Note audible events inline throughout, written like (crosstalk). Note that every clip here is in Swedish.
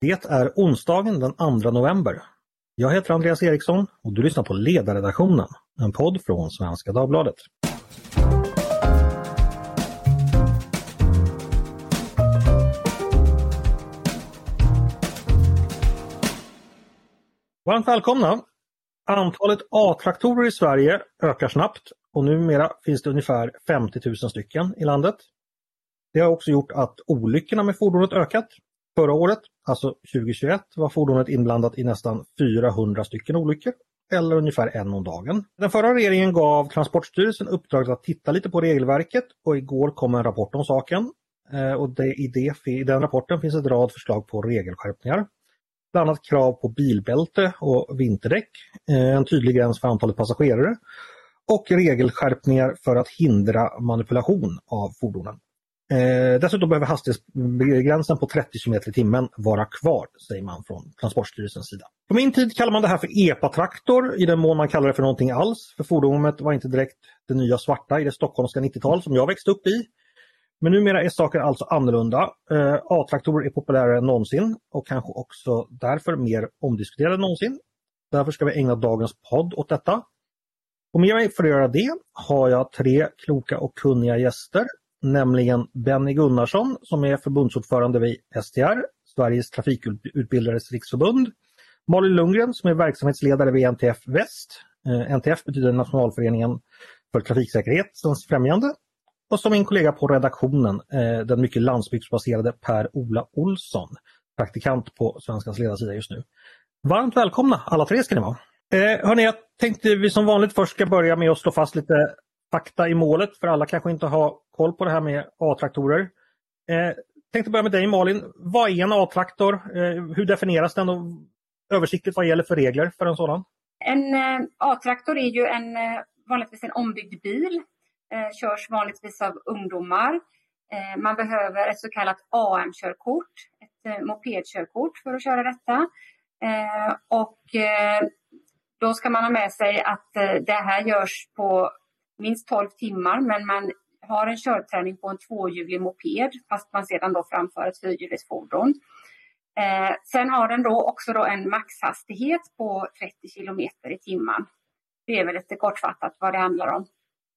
Det är onsdagen den 2 november. Jag heter Andreas Eriksson och du lyssnar på Ledarredaktionen, en podd från Svenska Dagbladet. Varmt välkomna! Antalet A-traktorer i Sverige ökar snabbt och numera finns det ungefär 50 000 stycken i landet. Det har också gjort att olyckorna med fordonet ökat. Förra året, alltså 2021, var fordonet inblandat i nästan 400 stycken olyckor eller ungefär en om dagen. Den förra regeringen gav Transportstyrelsen uppdraget att titta lite på regelverket och igår kom en rapport om saken. Eh, och det, i, det, I den rapporten finns ett rad förslag på regelskärpningar. Bland annat krav på bilbälte och vinterdäck, eh, en tydlig gräns för antalet passagerare och regelskärpningar för att hindra manipulation av fordonen. Eh, dessutom behöver hastighetsgränsen på 30 km i timmen vara kvar, säger man från Transportstyrelsens sida. På min tid kallade man det här för EPA-traktor i den mån man kallar det för någonting alls. För fordonet var inte direkt det nya svarta i det stockholmska 90-tal som jag växte upp i. Men numera är saker alltså annorlunda. Eh, A-traktorer är populärare än någonsin och kanske också därför mer omdiskuterade än någonsin. Därför ska vi ägna dagens podd åt detta. Och med mig för att göra det har jag tre kloka och kunniga gäster nämligen Benny Gunnarsson som är förbundsordförande vid STR, Sveriges trafikutbildares riksförbund. Malin Lundgren som är verksamhetsledare vid NTF Väst. Eh, NTF betyder Nationalföreningen för trafiksäkerhetens främjande. Och som min kollega på redaktionen, eh, den mycket landsbygdsbaserade Per-Ola Olsson, praktikant på Svenskans ledarsida just nu. Varmt välkomna alla tre ska ni vara. Eh, hörni, jag tänkte vi som vanligt först ska börja med att slå fast lite fakta i målet för alla kanske inte har koll på det här med A-traktorer. Eh, tänkte börja med dig Malin. Vad är en A-traktor? Eh, hur definieras den och översiktligt vad gäller för regler för en sådan? En eh, A-traktor är ju en, eh, vanligtvis en ombyggd bil. Eh, körs vanligtvis av ungdomar. Eh, man behöver ett så kallat AM-körkort, ett eh, mopedkörkort för att köra detta. Eh, och eh, då ska man ha med sig att det här görs på minst 12 timmar, men man har en körträning på en tvåhjulig moped fast man sedan då framför ett fyrhjuligt fordon. Eh, sen har den då också då en maxhastighet på 30 kilometer i timmen. Det är väl lite kortfattat vad det handlar om.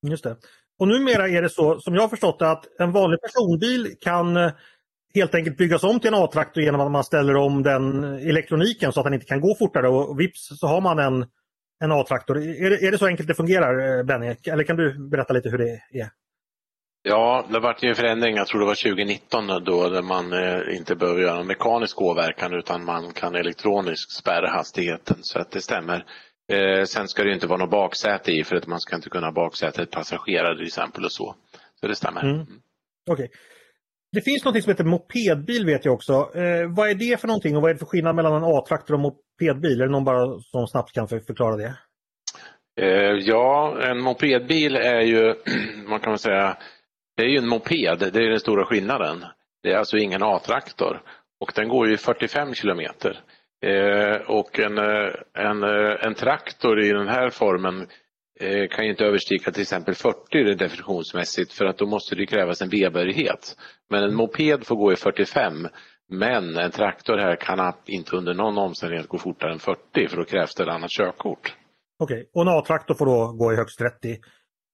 Just det. Och numera är det så, som jag har förstått det, att en vanlig personbil kan eh, helt enkelt byggas om till en A-traktor genom att man ställer om den elektroniken så att den inte kan gå fortare och vips så har man en en A-traktor. Är det, är det så enkelt det fungerar eh, Benny? Eller kan du berätta lite hur det är? Ja, det varit en förändring, jag tror det var 2019 då, där man eh, inte behöver göra mekanisk åverkan utan man kan elektroniskt spärra hastigheten. Så att det stämmer. Eh, sen ska det inte vara något baksäte i för att man ska inte kunna baksäta ett passagerare till exempel och så. Så det stämmer. Mm. Okej. Okay. Det finns något som heter mopedbil vet jag också. Eh, vad är det för någonting och vad är det för skillnad mellan en A-traktor och mopedbil? Är det någon bara som snabbt kan förklara det? Eh, ja, en mopedbil är ju, (clears throat) man kan säga, det är ju en moped, det är den stora skillnaden. Det är alltså ingen A-traktor och den går ju 45 kilometer. Eh, och en, eh, en, eh, en traktor i den här formen kan ju inte överstiga till exempel 40 definitionsmässigt för att då måste det krävas en B-behörighet. Men en moped får gå i 45 men en traktor här kan inte under någon omständighet gå fortare än 40 för då krävs det ett annat körkort. Okej, okay. och en A-traktor får då gå i högst 30. Eh,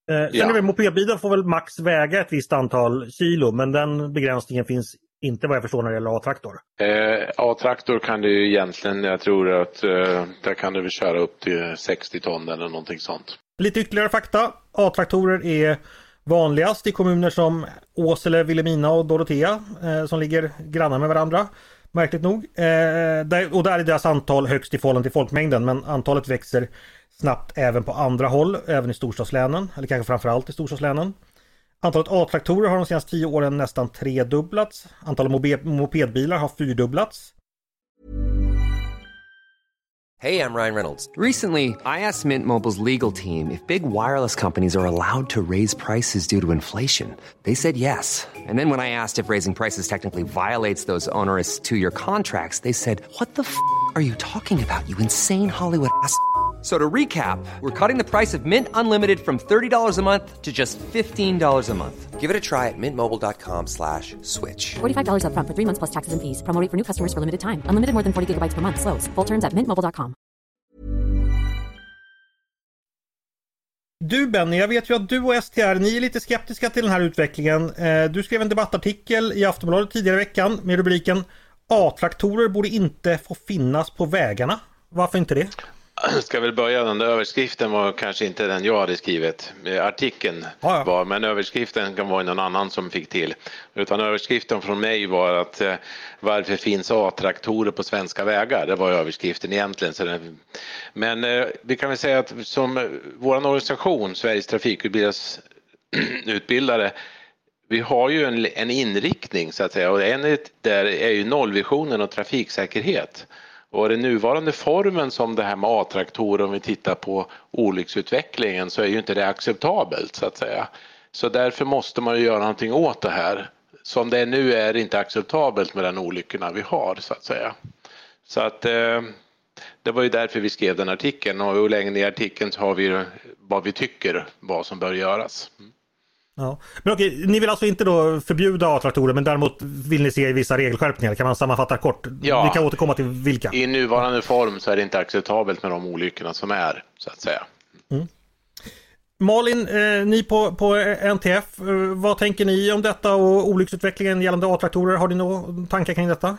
sen ja. är det mopedbilar får väl max väga ett visst antal kilo men den begränsningen finns inte vad jag förstår när det gäller A-traktor. Eh, A-traktor kan du egentligen, jag tror att eh, där kan du väl köra upp till 60 ton eller någonting sånt. Lite ytterligare fakta. A-traktorer är vanligast i kommuner som Åsele, Vilhelmina och Dorotea eh, som ligger grannar med varandra. Märkligt nog. Eh, där, och där är deras antal högst i förhållande till folkmängden men antalet växer snabbt även på andra håll, även i storstadslänen, eller kanske framförallt i storstadslänen. Antalet A-traktorer har de senaste tio åren nästan tredubblats. Antalet mopedbilar har fyrdubblats. Hej, jag Ryan Reynolds. Recently, I asked Mint Mobiles legal team if big wireless companies are allowed to raise prices due to inflation. They said yes. And then when I asked if raising prices technically violates those onerous two-year contracts, they said, what the f*** are you talking about, you insane Hollywood ass?" So to recap, we're cutting the price of Mint Unlimited from $30 a month to just $15 a month. Give it a try at mintmobile.com slash switch. $45 up front for three months plus taxes and fees. Promo for new customers for limited time. Unlimited more than 40 gigabytes per month. Slows. Full terms at mintmobile.com. Du Benny, jag vet ju att du och STR, ni är lite skeptiska till den här utvecklingen. Eh, du skrev en debattartikel i Aftonbladet tidigare i veckan med rubriken A-traktorer borde inte få finnas på vägarna. Varför inte det? (clears throat) Ska väl börja, den där överskriften var kanske inte den jag hade skrivit. Artikeln Ja, ja. var, men överskriften kan vara någon annan som fick till. Utan överskriften från mig var att eh, varför finns A-traktorer på svenska vägar? Det var överskriften egentligen. Så det, men eh, vi kan väl säga att som eh, vår organisation, Sveriges trafikutbildares (clears throat) utbildare, vi har ju en, en inriktning så att säga och en där är ju nollvisionen och trafiksäkerhet. Och den nuvarande formen som det här med A-traktorer, om vi tittar på olycksutvecklingen, så är ju inte det acceptabelt så att säga. Så därför måste man ju göra någonting åt det här. Som det är nu är det inte acceptabelt med den olyckorna vi har så att säga. Så att eh, det var ju därför vi skrev den artikeln och längre ner i artikeln så har vi vad vi tycker vad som bör göras. Mm. Ja. Men okej, ni vill alltså inte då förbjuda A-traktorer men däremot vill ni se vissa regelskärpningar? Kan man sammanfatta kort? Ja. Vi kan återkomma till vilka. I nuvarande form så är det inte acceptabelt med de olyckorna som är så att säga. Malin, eh, ni på, på NTF, eh, vad tänker ni om detta och olycksutvecklingen gällande A-traktorer? Har ni några tankar kring detta?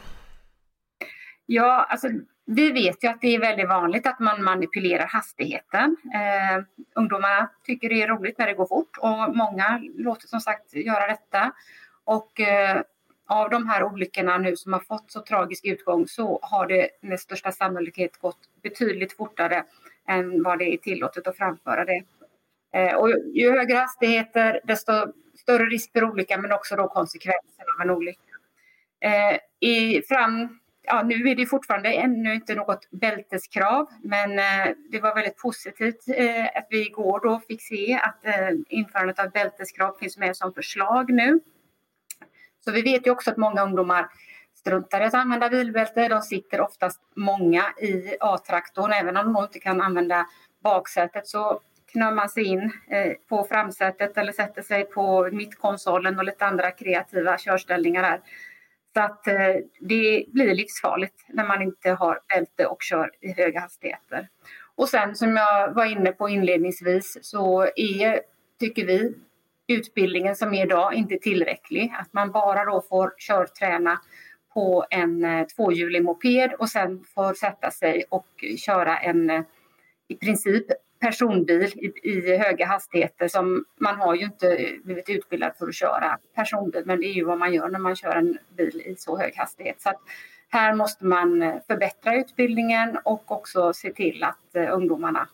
Ja, alltså vi vet ju att det är väldigt vanligt att man manipulerar hastigheten. Eh, ungdomarna tycker det är roligt när det går fort och många låter som sagt göra detta. Och eh, av de här olyckorna nu som har fått så tragisk utgång så har det med största sannolikhet gått betydligt fortare än vad det är tillåtet att framföra det. Eh, och ju högre hastigheter desto större risk för olycka men också då konsekvenserna av en olycka. Eh, i fram ja, nu är det fortfarande ännu inte något bälteskrav, men eh, det var väldigt positivt eh, att vi igår då fick se att eh, införandet av bälteskrav finns med som förslag nu. Så vi vet ju också att många ungdomar struntar i att använda bilbälte. De sitter oftast många i A-traktorn, även om de inte kan använda baksätet så knör man sig in eh, på framsätet eller sätter sig på mittkonsolen och lite andra kreativa körställningar här. Så att eh, det blir livsfarligt när man inte har bälte och kör i höga hastigheter. Och sen som jag var inne på inledningsvis så är, tycker vi, utbildningen som är idag inte tillräcklig. Att man bara då får körträna på en eh, tvåhjulig moped och sen får sätta sig och köra en eh, i princip personbil i, i höga hastigheter som man har ju inte blivit utbildad för att köra personbil men det är ju vad man gör när man kör en bil i så hög hastighet. Så att här måste man förbättra utbildningen och också se till att eh, ungdomarna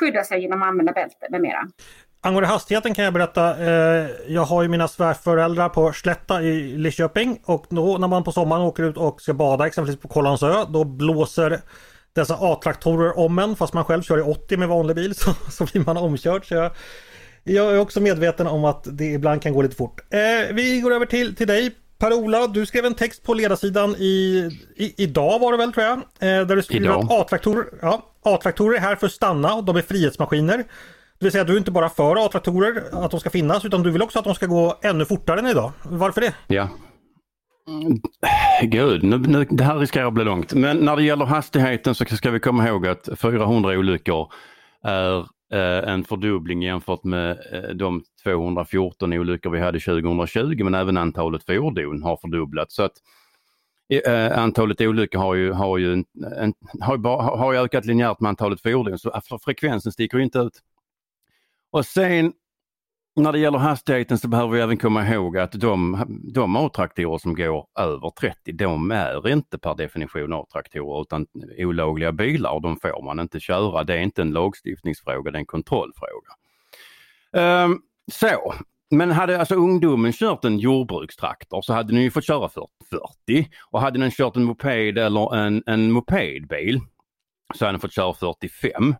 skyddar sig genom att använda bälte med mera. Angående hastigheten kan jag berätta. Eh, jag har ju mina svärföräldrar på Slätta i Lidköping och då när man på sommaren åker ut och ska bada exempelvis på Kållandsö då blåser dessa A-traktorer om en fast man själv kör i 80 med vanlig bil (laughs) så, så blir man omkörd. Så jag, jag är också medveten om att det ibland kan gå lite fort. Eh, vi går över till, till dig Per-Ola, du skrev en text på ledarsidan i, i, idag var det väl tror jag. Eh, där du skriver att A-traktorer ja, A-traktorer är här för att stanna och de är frihetsmaskiner. Det vill säga att du är inte bara för A-traktorer, att de ska finnas, utan du vill också att de ska gå ännu fortare än idag. Varför det? Ja. Mm. Gud, nu, nu, det här riskerar att bli långt. Men när det gäller hastigheten så ska vi komma ihåg att 400 olyckor är eh, en fördubbling jämfört med eh, de 214 olyckor vi hade 2020 men även antalet fordon har fördubblats. Så att, eh, antalet olyckor har ju, har ju, en, en, har ju, bara, har ju ökat linjärt med antalet fordon så frekvensen sticker ju inte ut. Och sen när det gäller hastigheten så behöver vi även komma ihåg att de, de A-traktorer som går över 30, de är inte per definition A-traktorer utan olagliga bilar och de får man inte köra. Det är inte en lagstiftningsfråga, det är en kontrollfråga. Um, så, men hade alltså ungdomen kört en jordbrukstraktor så hade den ju fått köra 40, 40 och hade den kört en moped eller en, en mopedbil så hade den fått köra 45.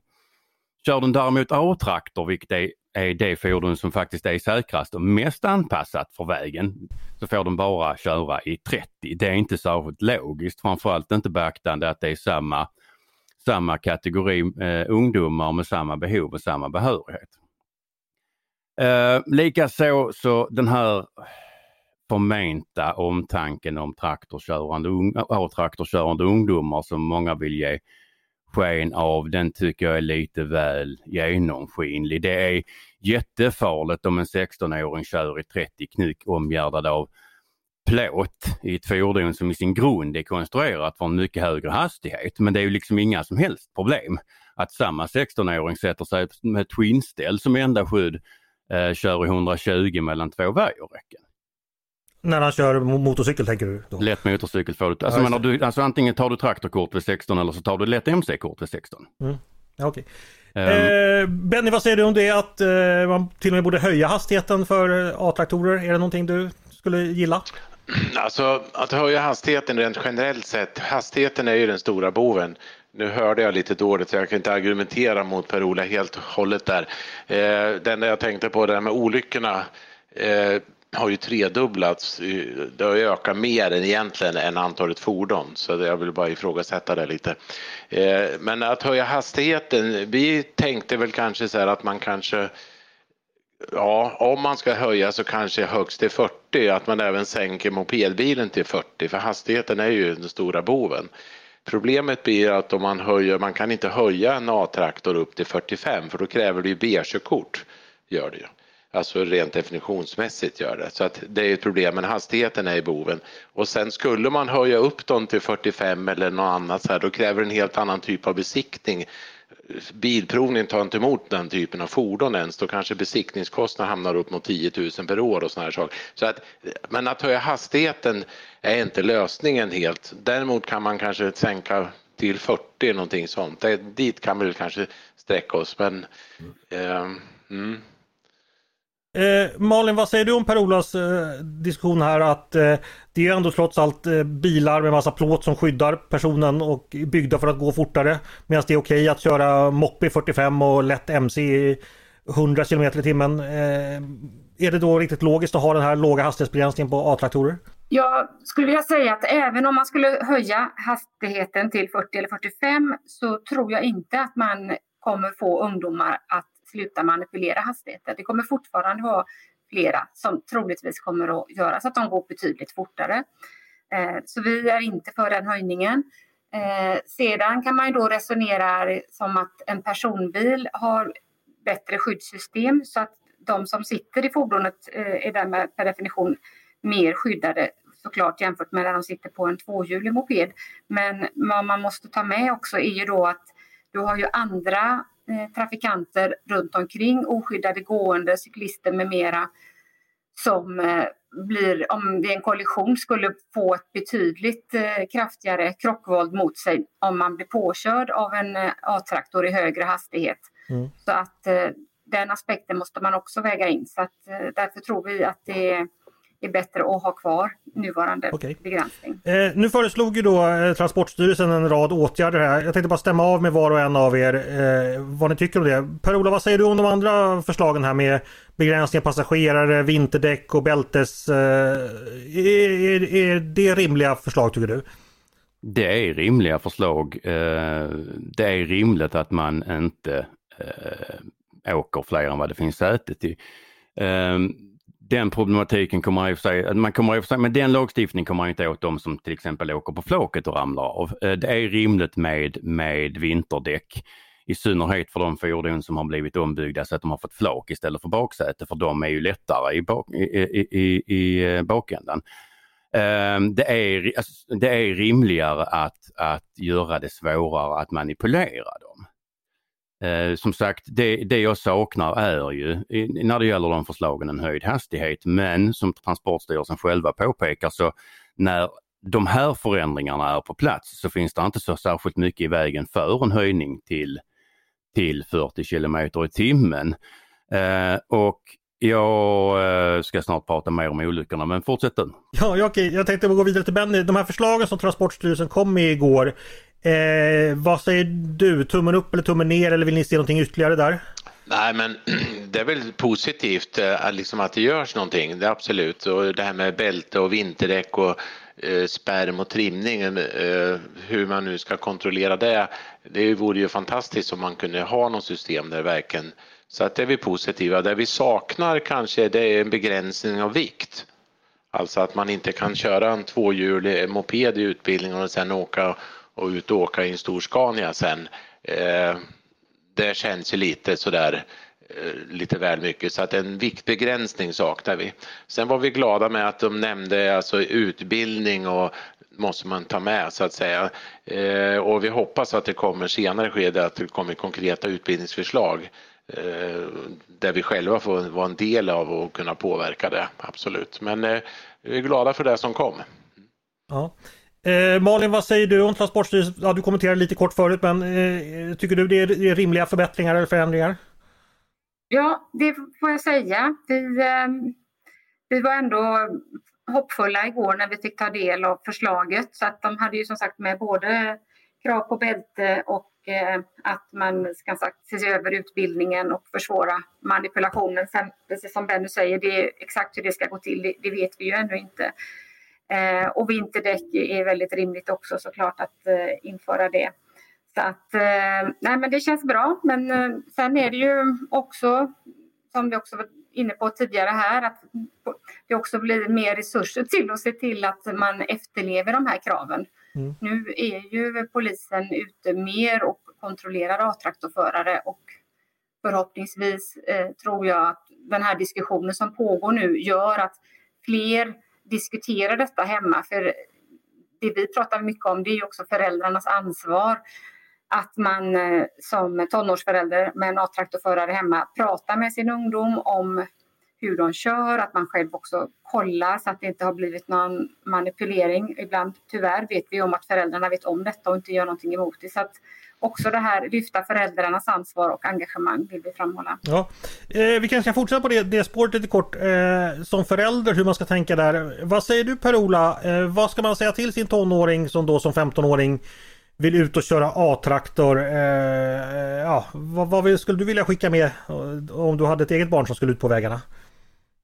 Kör den däremot A-traktor, vilket är, är det fordon som faktiskt är säkrast och mest anpassat för vägen, så får de bara köra i 30. Det är inte särskilt logiskt, framförallt inte beaktande att det är samma, samma kategori eh, ungdomar med samma behov och samma behörighet. Eh, Likaså så den här förmenta omtanken om traktorkörande, unga, traktorkörande ungdomar som många vill ge sken av, den tycker jag är lite väl genomskinlig. Det är jättefarligt om en 16-åring kör i 30 knyck omgärdad av plåt i ett fordon som i sin grund är konstruerat för en mycket högre hastighet. Men det är ju liksom inga som helst problem att samma 16-åring sätter sig med ett skinnställ som enda skydd eh, kör i 120 mellan två vajerräcken. När han kör motorcykel tänker du? Då? Lätt motorcykel får du. Alltså, ja, menar, du, alltså antingen tar du traktorkort vid 16 eller så tar du lätt MC-kort vid 16. Mm. Okay. Um, ehm. eh, Benny, vad säger du om det att eh, man till och med borde höja hastigheten för eh, A-traktorer? Är det någonting du skulle gilla? (clears throat) Alltså att höja hastigheten rent generellt sett, hastigheten är ju den stora boven. Nu hörde jag lite dåligt så jag kan inte argumentera mot Per-Ola helt och hållet där. Eh, det enda jag tänkte på det där med olyckorna eh, har ju tredubblats. Eh, det har ju ökat mer än egentligen än antalet fordon så jag vill bara ifrågasätta det lite. Eh, men att höja hastigheten, vi tänkte väl kanske så här att man kanske Ja, om man ska höja så kanske högst till 40, att man även sänker mopedbilen till 40 för hastigheten är ju den stora boven. Problemet blir att om man höjer, man kan inte höja en A-traktor upp till 45 för då kräver det ju B-körkort. Gör det ju. Alltså rent definitionsmässigt gör det. Så att det är ett problem, men hastigheten är i boven. Och sen skulle man höja upp dem till 45 eller något annat så här, då kräver det en helt annan typ av besiktning. Bilprovningen tar inte emot den typen av fordon ens, då kanske besiktningskostnaden hamnar upp mot 10 000 per år och såna här saker. Så att, men att höja hastigheten är inte lösningen helt. Däremot kan man kanske sänka till 40 någonting sånt. Det, dit kan vi väl kanske sträcka oss men eh, mm. Eh, Malin, vad säger du om Per-Olas eh, diskussion här att eh, det är ändå trots allt eh, bilar med massa plåt som skyddar personen och är byggda för att gå fortare. Medan det är okej okay att köra moppe i 45 och lätt MC i 100 km i timmen. Eh, är det då riktigt logiskt att ha den här låga hastighetsbegränsningen på A-traktorer? Jag skulle vilja säga att även om man skulle höja hastigheten till 40 eller 45 så tror jag inte att man kommer få ungdomar att sluta manipulera hastigheten. Det kommer fortfarande vara flera som troligtvis kommer att göra så att de går betydligt fortare. Eh, så vi är inte för den höjningen. Eh, sedan kan man ju då resonera som att en personbil har bättre skyddssystem så att de som sitter i fordonet eh, är därmed per definition mer skyddade såklart jämfört med när de sitter på en tvåhjulig moped. Men vad man måste ta med också är ju då att du har ju andra trafikanter runt omkring, oskyddade gående, cyklister med mera som eh, blir, om det är en kollision, skulle få ett betydligt eh, kraftigare krockvåld mot sig om man blir påkörd av en A-traktor i högre hastighet. Mm. Så att den aspekten måste man också väga in. Så att, därför tror vi att det är är bättre att ha kvar nuvarande okay. begränsning. Eh, nu föreslog ju då eh, Transportstyrelsen en rad åtgärder här. Jag tänkte bara stämma av med var och en av er eh, vad ni tycker om det. Per-Ola, vad säger du om de andra förslagen här med begränsning av passagerare, vinterdäck och bältes? Eh, är, är, är det rimliga förslag tycker du? Det är rimliga förslag. Eh, det är rimligt att man inte eh, åker fler än vad det finns säte till den problematiken kommer i och för sig, man kommer i och för sig, men den lagstiftningen kommer man inte åt de som till exempel åker på flåket och ramlar av. Eh, det är rimligt med, med vinterdäck. I synnerhet för de fordon som har blivit ombyggda så att de har fått flak istället för baksäte för de är ju lättare i, bak, i, i, i, i eh, bakändan. Ehm, det är, alltså, det är rimligare att, att göra det svårare att manipulera dem. Eh, som sagt, det, det jag saknar är ju när det gäller de förslagen en höjd hastighet men som Transportstyrelsen själva påpekar så när de här förändringarna är på plats så finns det inte så särskilt mycket i vägen för en höjning till, till 40 kilometer i timmen. Eh, och jag eh, ska snart prata mer om olyckorna men fortsätt du. Ja, okej. Jag tänkte gå vidare till Benny. De här förslagen som Transportstyrelsen kom med igår Eh, vad säger du? Tummen upp eller tummen ner eller vill ni se någonting ytterligare där? Nej, men (clears throat) det är väl positivt eh, liksom att det görs någonting, det absolut. Och det här med bälte och vinterdäck och eh, spärm och trimning, eh, hur man nu ska kontrollera det. Det vore ju fantastiskt om man kunde ha något system där verkligen så att det är vi positiva. Det vi saknar kanske det är en begränsning av vikt. Alltså att man inte kan köra en tvåhjulig moped i utbildningen och sen åka och ut och åka i en stor Scania sen. Eh, det känns ju lite sådär eh, lite väl mycket så att en viktbegränsning saknar vi. Sen var vi glada med att de nämnde alltså utbildning och måste man ta med så att säga. Eh, och vi hoppas att det kommer senare skede att det kommer konkreta utbildningsförslag eh, där vi själva får vara en del av och kunna påverka det, absolut. Men eh, vi är glada för det som kom. Ja. Eh, Malin, vad säger du om Transportstyrelsen? Ja, du kommenterade lite kort förut, men eh, tycker du det är, det är, rimliga förbättringar eller förändringar? Ja, det får jag säga. Vi, eh, vi var ändå hoppfulla igår när vi fick ta del av förslaget. Så att de hade ju som sagt med både krav på bälte och eh, att man ska sagt, se över utbildningen och försvåra manipulationen. Sen, precis som Benny säger, det är exakt hur det ska gå till, det, det vet vi ju ännu inte. Eh, och vinterdäck är väldigt rimligt också såklart att eh, införa det. Så att, eh, nej men det känns bra. Men eh, sen är det ju också, som vi också var inne på tidigare här, att det också blir mer resurser till att se till att man efterlever de här kraven. Mm. Nu är ju polisen ute mer och kontrollerar A-traktorförare och förhoppningsvis eh, tror jag att den här diskussionen som pågår nu gör att fler diskutera detta hemma. För det vi pratar mycket om det är ju också föräldrarnas ansvar. Att man eh, som tonårsförälder med en A-traktorförare hemma pratar med sin ungdom om hur de kör, att man själv också kollar så att det inte har blivit någon manipulering. Ibland tyvärr vet vi om att föräldrarna vet om detta och inte gör någonting emot det. Så att också det här lyfta föräldrarnas ansvar och engagemang vill vi framhålla. Ja. Eh, vi kanske kan fortsätta på det, det spåret lite kort. Eh, som förälder hur man ska tänka där. Vad säger du Per-Ola? Eh, vad ska man säga till sin tonåring som då som 15-åring vill ut och köra A-traktor. Eh, ja, vad, vad, skulle du vilja skicka med eh, om du hade ett eget barn som skulle ut på vägarna?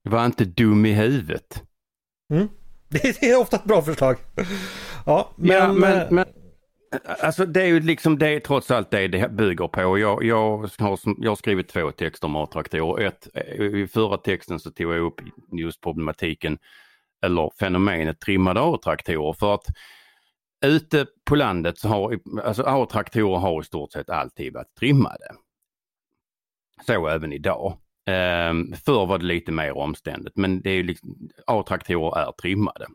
Var inte dum i huvudet. Mm. Det är ofta ett bra förslag. Ja, men... Ja, men, eh, men alltså det är ju liksom det trots allt det det bygger på. Jag, jag, har, jag har skrivit två texter om A-traktorer. I förra texten så tog jag upp just problematiken eller fenomenet trimmade A-traktorer för att ute på landet så har alltså A-traktorer har i stort sett alltid varit trimmade. Så även idag. Um, förr var det lite mer omständigt men det är liksom, A-traktorer är trimmade.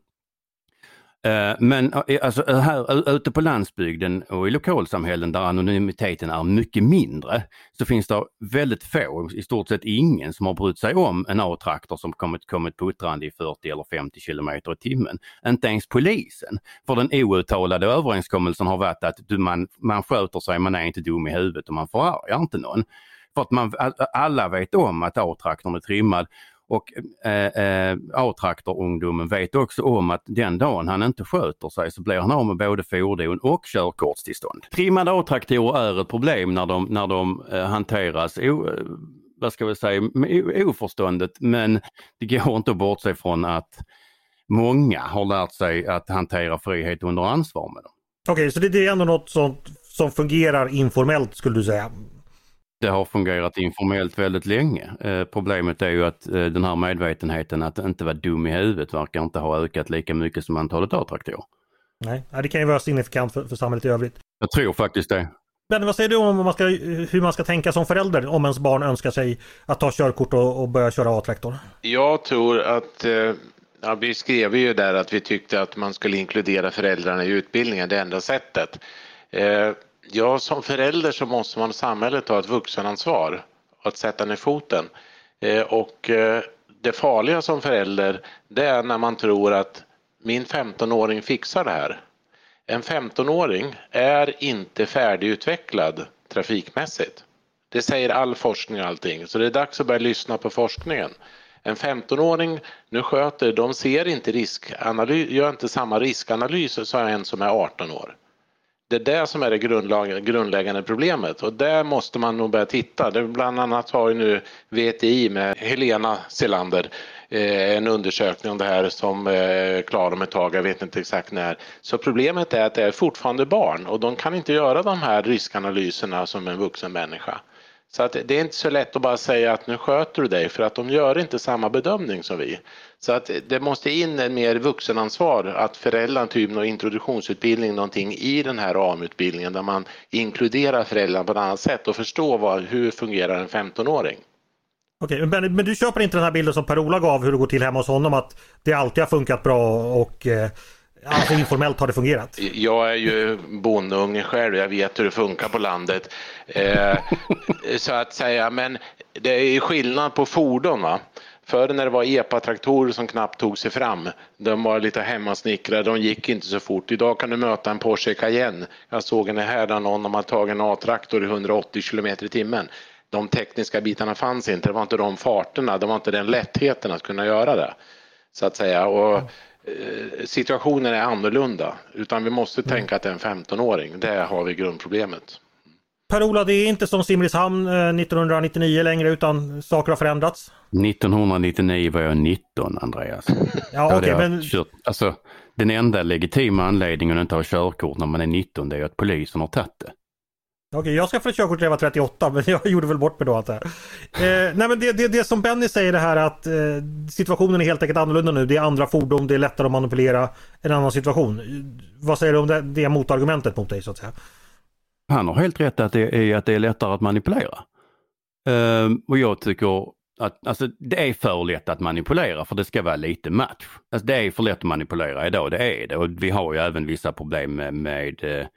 Uh, men alltså här ute på landsbygden och i lokalsamhällen där anonymiteten är mycket mindre så finns det väldigt få, i stort sett ingen, som har brytt sig om en A-traktor som kommit, kommit puttrande i 40 eller 50 kilometer i timmen. Inte ens polisen. För den outtalade överenskommelsen har varit att du, man, man sköter sig, man är inte dum i huvudet och man förargar inte någon. För att man, alla vet om att A-traktorn är trimmad och eh, eh, A-traktorungdomen vet också om att den dagen han inte sköter sig så blir han av med både fordon och körkortstillstånd. Trimmade A-traktorer är ett problem när de, när de eh, hanteras o, eh, vad ska vi säga, oförståndigt men det går inte att bortse från att många har lärt sig att hantera frihet under ansvar med dem. Okej, okay, så det, det är ändå något sånt som fungerar informellt skulle du säga? Det har fungerat informellt väldigt länge. Eh, problemet är ju att eh, den här medvetenheten att inte vara dum i huvudet verkar inte ha ökat lika mycket som antalet A-traktorer. Nej, det kan ju vara signifikant för, för samhället i övrigt. Jag tror faktiskt det. Men vad säger du om man ska, hur man ska tänka som förälder om ens barn önskar sig att ta körkort och, och börja köra A-traktor? Jag tror att eh, Ja, vi skrev ju där att vi tyckte att man skulle inkludera föräldrarna i utbildningen, det enda sättet. Ja, som förälder så måste man samhället ta ett vuxenansvar att sätta ner foten. Eh, och eh, det farliga som förälder det är när man tror att min 15-åring fixar det här. En 15-åring är inte färdigutvecklad trafikmässigt. Det säger all forskning och allting, så det är dags att börja lyssna på forskningen. En 15-åring, nu sköter, de ser inte riskanalys, gör inte samma riskanalys som en som är 18 år. Det är det som är det grundläggande problemet och där måste man nog börja titta. Det bland annat har ju nu VTI med Helena Selander eh, en undersökning om det här som eh, är klar om ett tag, jag vet inte exakt när. Så problemet är att det är fortfarande barn och de kan inte göra de här riskanalyserna som en vuxen människa. Så att det är inte så lätt att bara säga att nu sköter du dig för att de gör inte samma bedömning som vi. Så att det måste in en mer vuxenansvar att föräldrarna typ någon introduktionsutbildning någonting i den här AM-utbildningen där man inkluderar föräldrarna på ett annat sätt och förstår vad, hur fungerar en 15-åring. Okej, men, men du köper inte den här bilden som Per-Ola gav hur det går till hemma hos honom att det alltid har funkat bra och eh, alltså informellt har det fungerat? Jag är ju bondunge själv, jag vet hur det funkar på landet. Eh, så att säga, men det är skillnad på fordon. Va? Förr när det var EPA-traktorer som knappt tog sig fram, de var lite hemmasnickrade, de gick inte så fort. Idag kan du möta en Porsche Cayenne. Jag såg en här där någon har tagit en A-traktor i 180 km i timmen. De tekniska bitarna fanns inte, det var inte de farterna, det var inte den lättheten att kunna göra det. Så att säga. Och, eh, situationen är annorlunda, utan vi måste tänka att det är en 15-åring. Där har vi grundproblemet. Per-Ola, det är inte som Simrishamn 1999 längre utan saker har förändrats? 1999 var jag 19 Andreas. (laughs) Ja, okay, men... kört, alltså, den enda legitima anledningen att inte ha körkort när man är 19 det är att polisen har tagit det. Okej, okay, jag ska få körkort när jag var 38 men jag gjorde väl bort mig då antar jag. Eh, nej men det, det, det, som Benny säger det här att eh, situationen är helt enkelt annorlunda nu. Det är andra fordon, det är lättare att manipulera en annan situation. Vad säger du om det, det motargumentet mot dig så att säga? Han har helt rätt att det är, att det är lättare att manipulera. Eh, och jag tycker att alltså, det är för lätt att manipulera för det ska vara lite match. Alltså, det är för lätt att manipulera idag, det är det. Och vi har ju även vissa problem med, med eh,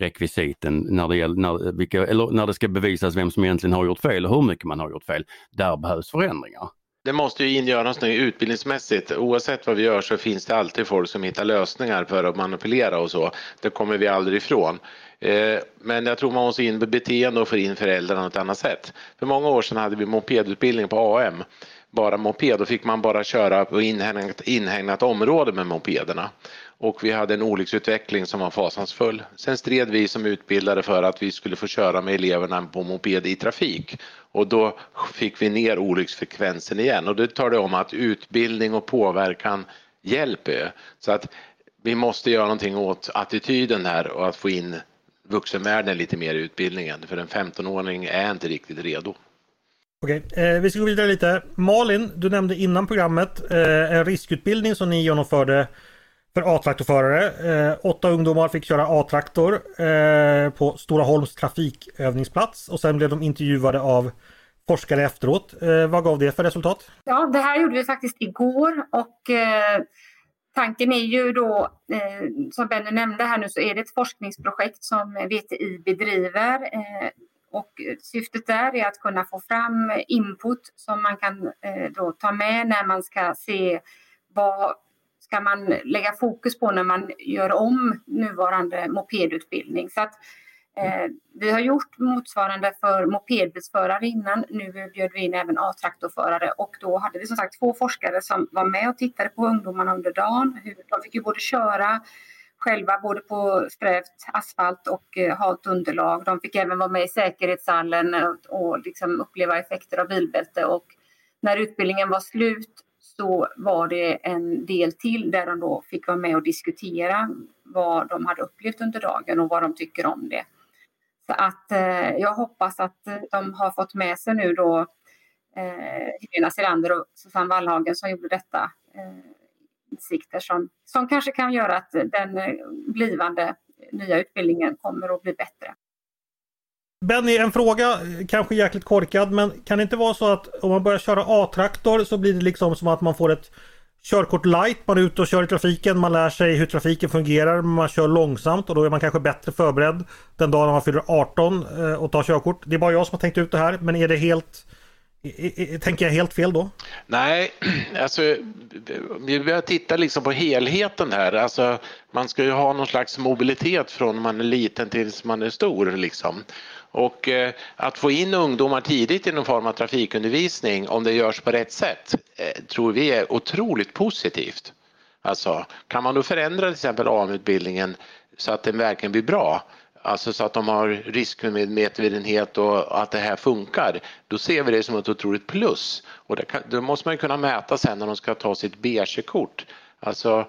rekvisiten när det, gäller, när, vilka, eller när det ska bevisas vem som egentligen har gjort fel och hur mycket man har gjort fel. Där behövs förändringar. Det måste ju ingöras något utbildningsmässigt. Oavsett vad vi gör så finns det alltid folk som hittar lösningar för att manipulera och så. Det kommer vi aldrig ifrån. Eh, men jag tror man måste in beteende och få in föräldrarna på ett annat sätt. För många år sedan hade vi mopedutbildning på AM. Bara moped, då fick man bara köra på inhägnat, inhägnat område med mopederna och vi hade en olycksutveckling som var fasansfull. Sen stred vi som utbildade för att vi skulle få köra med eleverna på moped i trafik och då fick vi ner olycksfrekvensen igen och det tar det om att utbildning och påverkan hjälper. Så att vi måste göra någonting åt attityden här och att få in vuxenvärlden lite mer i utbildningen för en 15-åring är inte riktigt redo. Okej, eh, vi ska gå vidare lite. Malin, du nämnde innan programmet eh, en riskutbildning som ni genomförde för A-traktorförare. Eh, åtta ungdomar fick köra A-traktor eh, på Stora Holms trafikövningsplats och sen blev de intervjuade av forskare efteråt. Eh, vad gav det för resultat? Ja, det här gjorde vi faktiskt igår och eh, tanken är ju då, eh, som Benny nämnde här nu, så är det ett forskningsprojekt som VTI bedriver. Eh, och syftet där är att kunna få fram input som man kan eh, då ta med när man ska se vad ska man lägga fokus på när man gör om nuvarande mopedutbildning. Så att, eh, Eh, vi har gjort motsvarande för mopedbilsförare innan. Nu bjöd vi in även A-traktorförare och då hade vi som sagt två forskare som var med och tittade på ungdomarna under dagen. De fick ju både köra själva både på strävt asfalt och eh, halt underlag. De fick även vara med i säkerhetshallen och, och liksom uppleva effekter av bilbälte och när utbildningen var slut så var det en del till där de då fick vara med och diskutera vad de hade upplevt under dagen och vad de tycker om det. Så att eh, jag hoppas att de har fått med sig nu då eh, Helena Selander och Susanne Wallhagen som gjorde detta eh, insikter som, som kanske kan göra att den eh, blivande eh, nya utbildningen kommer att bli bättre. Benny, en fråga, kanske jäkligt korkad, men kan det inte vara så att om man börjar köra A-traktor så blir det liksom som att man får ett körkort light, man är ute och kör i trafiken, man lär sig hur trafiken fungerar, man kör långsamt och då är man kanske bättre förberedd den dagen man fyller 18 eh, och tar körkort. Det är bara jag som har tänkt ut det här, men är det helt Tänker jag helt fel då? Nej, (clears throat) alltså vi börjar titta liksom på helheten här. Alltså, man ska ju ha någon slags mobilitet från man är liten tills man är stor. Liksom. Och eh, att få in ungdomar tidigt i någon form av trafikundervisning om det görs på rätt sätt tror vi är otroligt positivt. Alltså, kan man då förändra till exempel AM-utbildningen så att den verkligen blir bra alltså så att de har riskmedvetenhet och att det här funkar, då ser vi det som ett otroligt plus. Och det, kan, det måste man kunna mäta sen när de ska ta sitt B-körkort. Alltså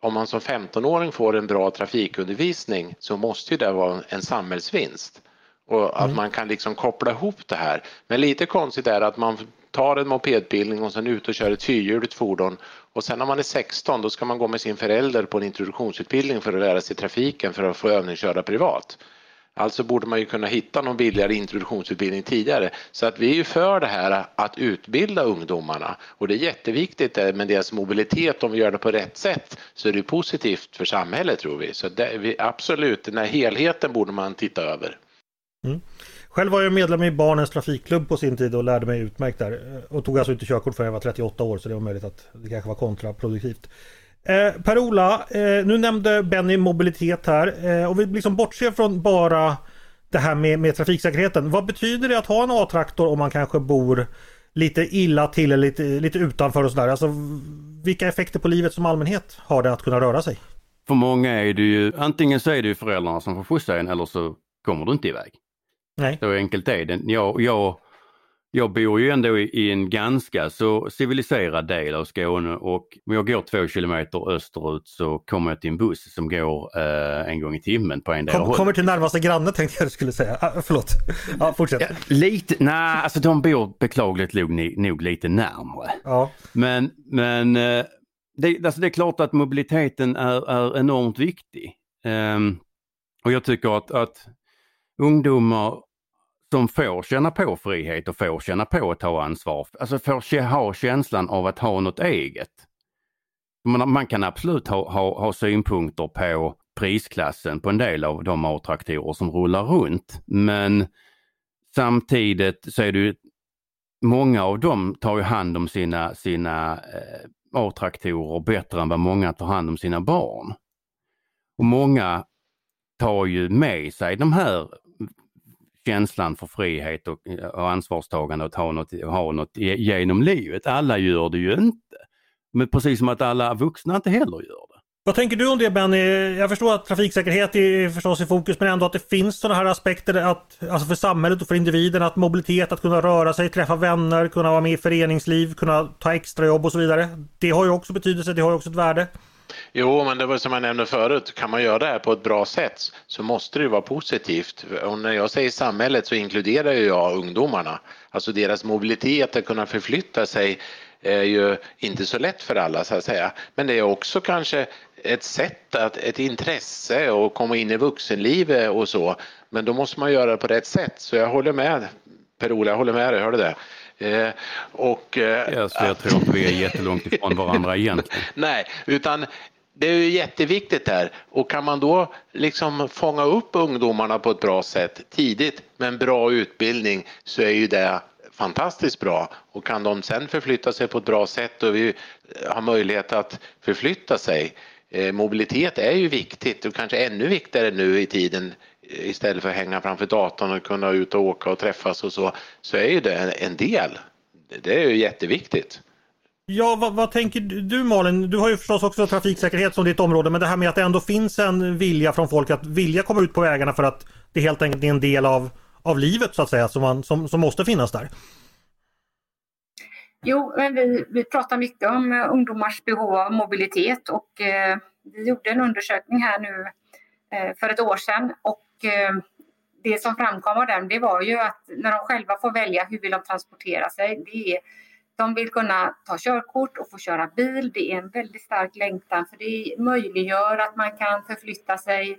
om man som 15-åring får en bra trafikundervisning så måste ju det vara en samhällsvinst. Och att mm. man kan liksom koppla ihop det här. Men lite konstigt är att man tar en mopedbildning och sen ut och kör ett fyrhjuligt fordon och sen när man är 16 då ska man gå med sin förälder på en introduktionsutbildning för att lära sig trafiken för att få övningsköra privat. Alltså borde man ju kunna hitta någon billigare introduktionsutbildning tidigare. Så att vi är ju för det här att utbilda ungdomarna och det är jätteviktigt eh, med deras mobilitet. Om vi gör det på rätt sätt så är det positivt för samhället tror vi. Så det, vi, absolut, den här helheten borde man titta över. Mm. Själv var jag medlem i Barnens Trafikklubb på sin tid och lärde mig utmärkt där. Och tog alltså inte körkort förrän jag var 38 år så det var möjligt att det kanske var kontraproduktivt. Eh, Per-Ola, eh, nu nämnde Benny mobilitet här. Eh, och vi liksom bortser från bara det här med, med trafiksäkerheten. Vad betyder det att ha en A-traktor om man kanske bor lite illa till eller lite, lite utanför och sådär? Alltså, vilka effekter på livet som allmänhet har det att kunna röra sig? För många är det ju, antingen så är det ju föräldrarna som får skjutsa en eller så kommer du inte iväg. Nej. Så enkelt är det. Jag, jag, jag bor ju ändå i, en ganska så civiliserad del av Skåne och om jag går två kilometer österut så kommer jag till en buss som går eh, en gång i timmen på en del Kom, Kommer till närmaste granne tänkte jag du skulle säga. Ah, förlåt. (laughs) Ja, fortsätt. Ja, lite, nej, alltså de bor beklagligt nog, nog lite närmre. Ja. Men, men eh, det, alltså det är klart att mobiliteten är, är enormt viktig. Um, och jag tycker att, att ungdomar som får känna på frihet och får känna på att ta ansvar, alltså får ha känslan av att ha något eget. Man, man kan absolut ha, ha, ha synpunkter på prisklassen på en del av de A-traktorer som rullar runt men samtidigt så är det ju många av dem tar ju hand om sina, sina eh, A-traktorer bättre än vad många tar hand om sina barn. Och många tar ju med sig de här känslan för frihet och, eh, och ansvarstagande och ha något, ha något genom livet. Alla gör det ju inte. Men precis som att alla vuxna inte heller gör det. Vad tänker du om det Benny? Jag förstår att trafiksäkerhet är förstås i fokus men ändå att det finns sådana här aspekter att, alltså för samhället och för individen att mobilitet, att kunna röra sig, träffa vänner, kunna vara med i föreningsliv, kunna ta extrajobb och så vidare. Det har ju också betydelse, det har ju också ett värde. Jo, men det var som jag nämnde förut, kan man göra det här på ett bra sätt så måste det vara positivt. Och när jag säger samhället så inkluderar jag ungdomarna. Alltså deras mobilitet, att kunna förflytta sig är ju inte så lätt för alla så att säga. Men det är också kanske ett sätt, att, ett intresse att komma in i vuxenlivet och så. Men då måste man göra det på rätt sätt. Så jag håller med Per-Ola, jag håller med dig, hörde det? Eh, och, eh, yes, jag tror inte vi är jättelångt ifrån varandra (laughs) egentligen. Nej, utan det är ju jätteviktigt här och kan man då liksom fånga upp ungdomarna på ett bra sätt tidigt med en bra utbildning så är ju det fantastiskt bra och kan de sen förflytta sig på ett bra sätt och vi har möjlighet att förflytta sig. Eh, mobilitet är ju viktigt och kanske ännu viktigare nu i tiden istället för att hänga framför datorn och kunna ut och åka och träffas och så, så är ju det en del. Det är ju jätteviktigt. Ja, vad, vad, tänker du Malin? Du har ju förstås också trafiksäkerhet som ditt område, men det här med att det ändå finns en vilja från folk att vilja komma ut på vägarna för att det helt enkelt är en del av, av livet så att säga, som, man, som, som måste finnas där. Jo, men vi, vi pratar mycket om uh, ungdomars behov av mobilitet och uh, vi gjorde en undersökning här nu uh, för ett år sedan och Eh, det som framkom av den det var ju att när de själva får välja hur vill de transportera sig, det är de vill kunna ta körkort och få köra bil. Det är en väldigt stark längtan för det möjliggör att man kan förflytta sig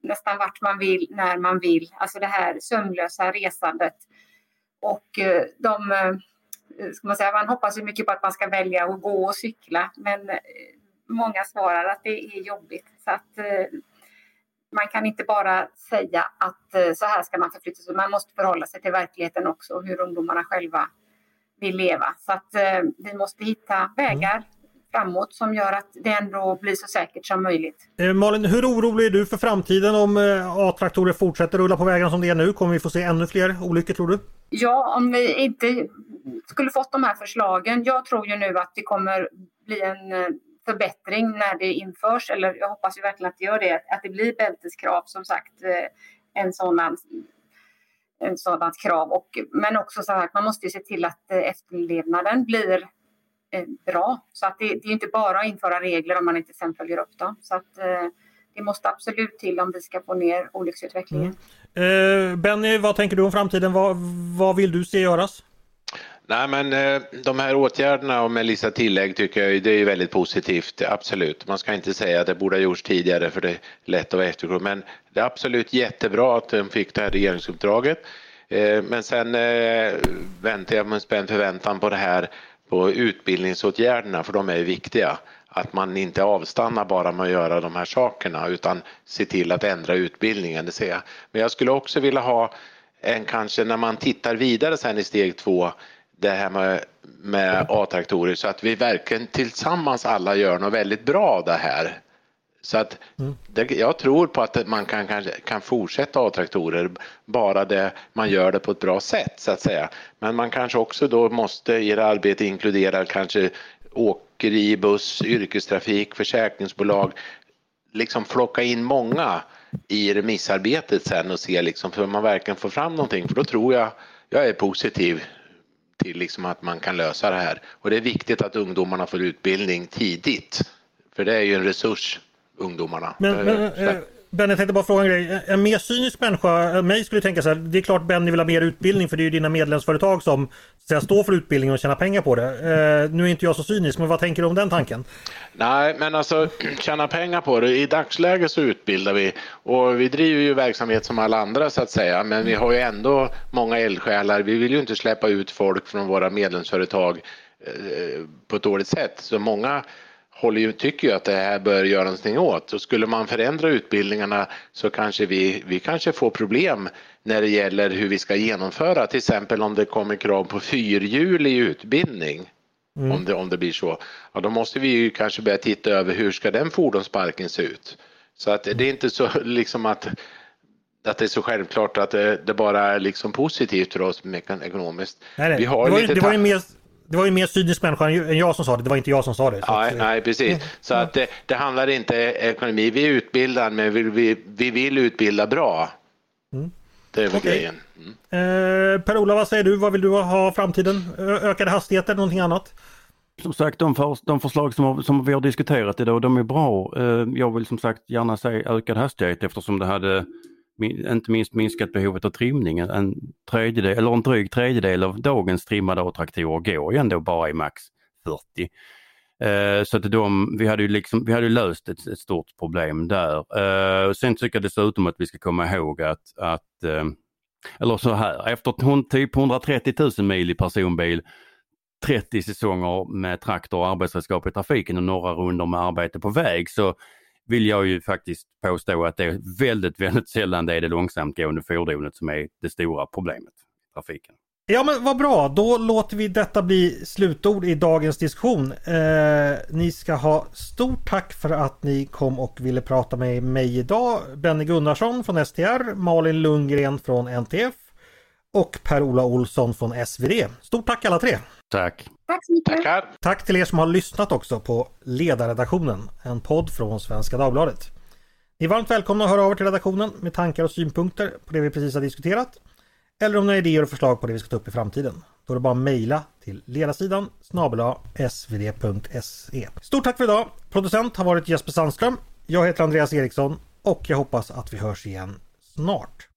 nästan vart man vill, när man vill. Alltså det här sömnlösa resandet. Och eh, de, eh, ska man säga, man hoppas ju mycket på att man ska välja att gå och cykla men många svarar att det är jobbigt. Så att man kan inte bara säga att så här ska man förflytta sig, man måste förhålla sig till verkligheten också, hur ungdomarna själva vill leva. Så att eh, vi måste hitta vägar framåt som gör att det ändå blir så säkert som möjligt. Eh, Malin, hur orolig är du för framtiden om eh, A-traktorer fortsätter rulla på vägarna som det är nu? Kommer vi få se ännu fler olyckor tror du? Ja, om vi inte skulle fått de här förslagen. Jag tror ju nu att det kommer bli en eh, förbättring när det införs, eller jag hoppas ju verkligen att det gör det, att det blir bälteskrav som sagt, eh, en sådan en sådant krav. Och, men också så att man måste se till att eh, efterlevnaden blir eh, bra. Så att det, det är inte bara att införa regler om man inte sen följer upp dem. Så att, det måste absolut till om vi ska få ner olycksutvecklingen. Mm. Eh, Benny, vad tänker du om framtiden? Vad, vad vill du se göras? Nej men eh, de här åtgärderna och med Lisa tillägg tycker jag det är väldigt positivt, absolut. Man ska inte säga att det borde ha gjorts tidigare för det är lätt att vara efterklok. Men det är absolut jättebra att de fick det här regeringsuppdraget. Eh, men sen eh, väntar jag med spänd förväntan på det här på utbildningsåtgärderna för de är viktiga att man inte avstannar bara med att göra de här sakerna utan se till att ändra utbildningen. Det ser jag. Men jag skulle också vilja ha en kanske när man tittar vidare sen i steg två det här med, med A-traktorer så att vi verkligen tillsammans alla gör något väldigt bra av det här. Så att det, jag tror på att man kan, kan, kan fortsätta A-traktorer bara det, man gör det på ett bra sätt så att säga. Men man kanske också då måste i det arbete inkludera kanske åkeri, buss, yrkestrafik, försäkringsbolag. Liksom plocka in många i remissarbetet sen och se liksom för man verkligen får fram någonting för då tror jag jag är positiv till liksom att man kan lösa det här. Och det är viktigt att ungdomarna får utbildning tidigt. För det är ju en resurs, ungdomarna. Men, men, Ben, Benny, jag tänkte bara fråga en grej. En mer cynisk människa, eh, mig skulle tänka så här, det är klart Benny vill ha mer utbildning för det är ju dina medlemsföretag som så står för utbildningen och tjänar pengar på det. Eh, nu är inte jag så cynisk, men vad tänker du om den tanken? Nej, men alltså (clears throat) tjäna pengar på det. I dagsläget så utbildar vi och vi driver ju verksamhet som alla andra så att säga, men vi har ju ändå många eldsjälar. Vi vill ju inte släppa ut folk från våra medlemsföretag eh, på ett dåligt sätt, så många håller ju, tycker ju att det här bör göra någonting åt. Och skulle man förändra utbildningarna så kanske vi, vi kanske får problem när det gäller hur vi ska genomföra, till exempel om det kommer krav på fyrhjulig utbildning. Mm. Om, det, om det blir så. Ja, då måste vi ju kanske börja titta över hur ska den fordonsparken se ut. Så att det är inte så (laughs) liksom att att det är så självklart att det, det bara är liksom positivt för oss ekonomiskt. Nej, nej. Vi har det, var, lite det var ju mer det var ju mer cynisk människa än jag som sa det, det var inte jag som sa det. Nej, att, nej, precis. Så att det, det handlar inte ekonomi. Vi utbildar, men vi, vi, vi vill utbilda bra. Mm. Det är väl okay. grejen. Mm. Eh, Per-Ola, vad säger du? Vad vill du ha framtiden? Ökade hastigheter, någonting annat? Som sagt, de, för, de förslag som, som vi har diskuterat idag, de är bra. Eh, jag vill som sagt gärna säga ökad hastighet eftersom det hade inte minst minskat behovet av trimning. En tredjedel, eller en dryg tredjedel av dagens trimmade A-traktorer går ju ändå bara i max 40. Eh, så att de, vi hade ju liksom, vi hade löst ett, ett stort problem där. Eh, sen tycker jag dessutom att vi ska komma ihåg att, att eh, eller så här, efter typ 130 000 mil i personbil 30 säsonger med traktor och arbetsredskap i trafiken och några runder med arbete på väg så vill jag ju faktiskt påstå att det är väldigt, (laughs) väldigt sällan det är det långsamtgående fordonet som är det stora problemet i trafiken. Ja men vad bra, då låter vi detta bli slutord i dagens diskussion. Eh, ni ska ha stort tack för att ni kom och ville prata med mig idag. Benny Gunnarsson från STR, Malin Lundgren från NTF och Per-Ola Olsson från SvD. Stort tack alla tre! Tack! Tack så mycket! Tackar! Tack till er som har lyssnat också på Ledarredaktionen, en podd från Svenska Dagbladet. Ni är varmt välkomna att höra av er till redaktionen med tankar och synpunkter på det vi precis har diskuterat. Eller om ni har idéer och förslag på det vi ska ta upp i framtiden. Då är det bara att mejla till ledarsidan snabel svd.se. Stort tack för idag! Producent har varit Jesper Sandström. Jag heter Andreas Eriksson och jag hoppas att vi hörs igen snart.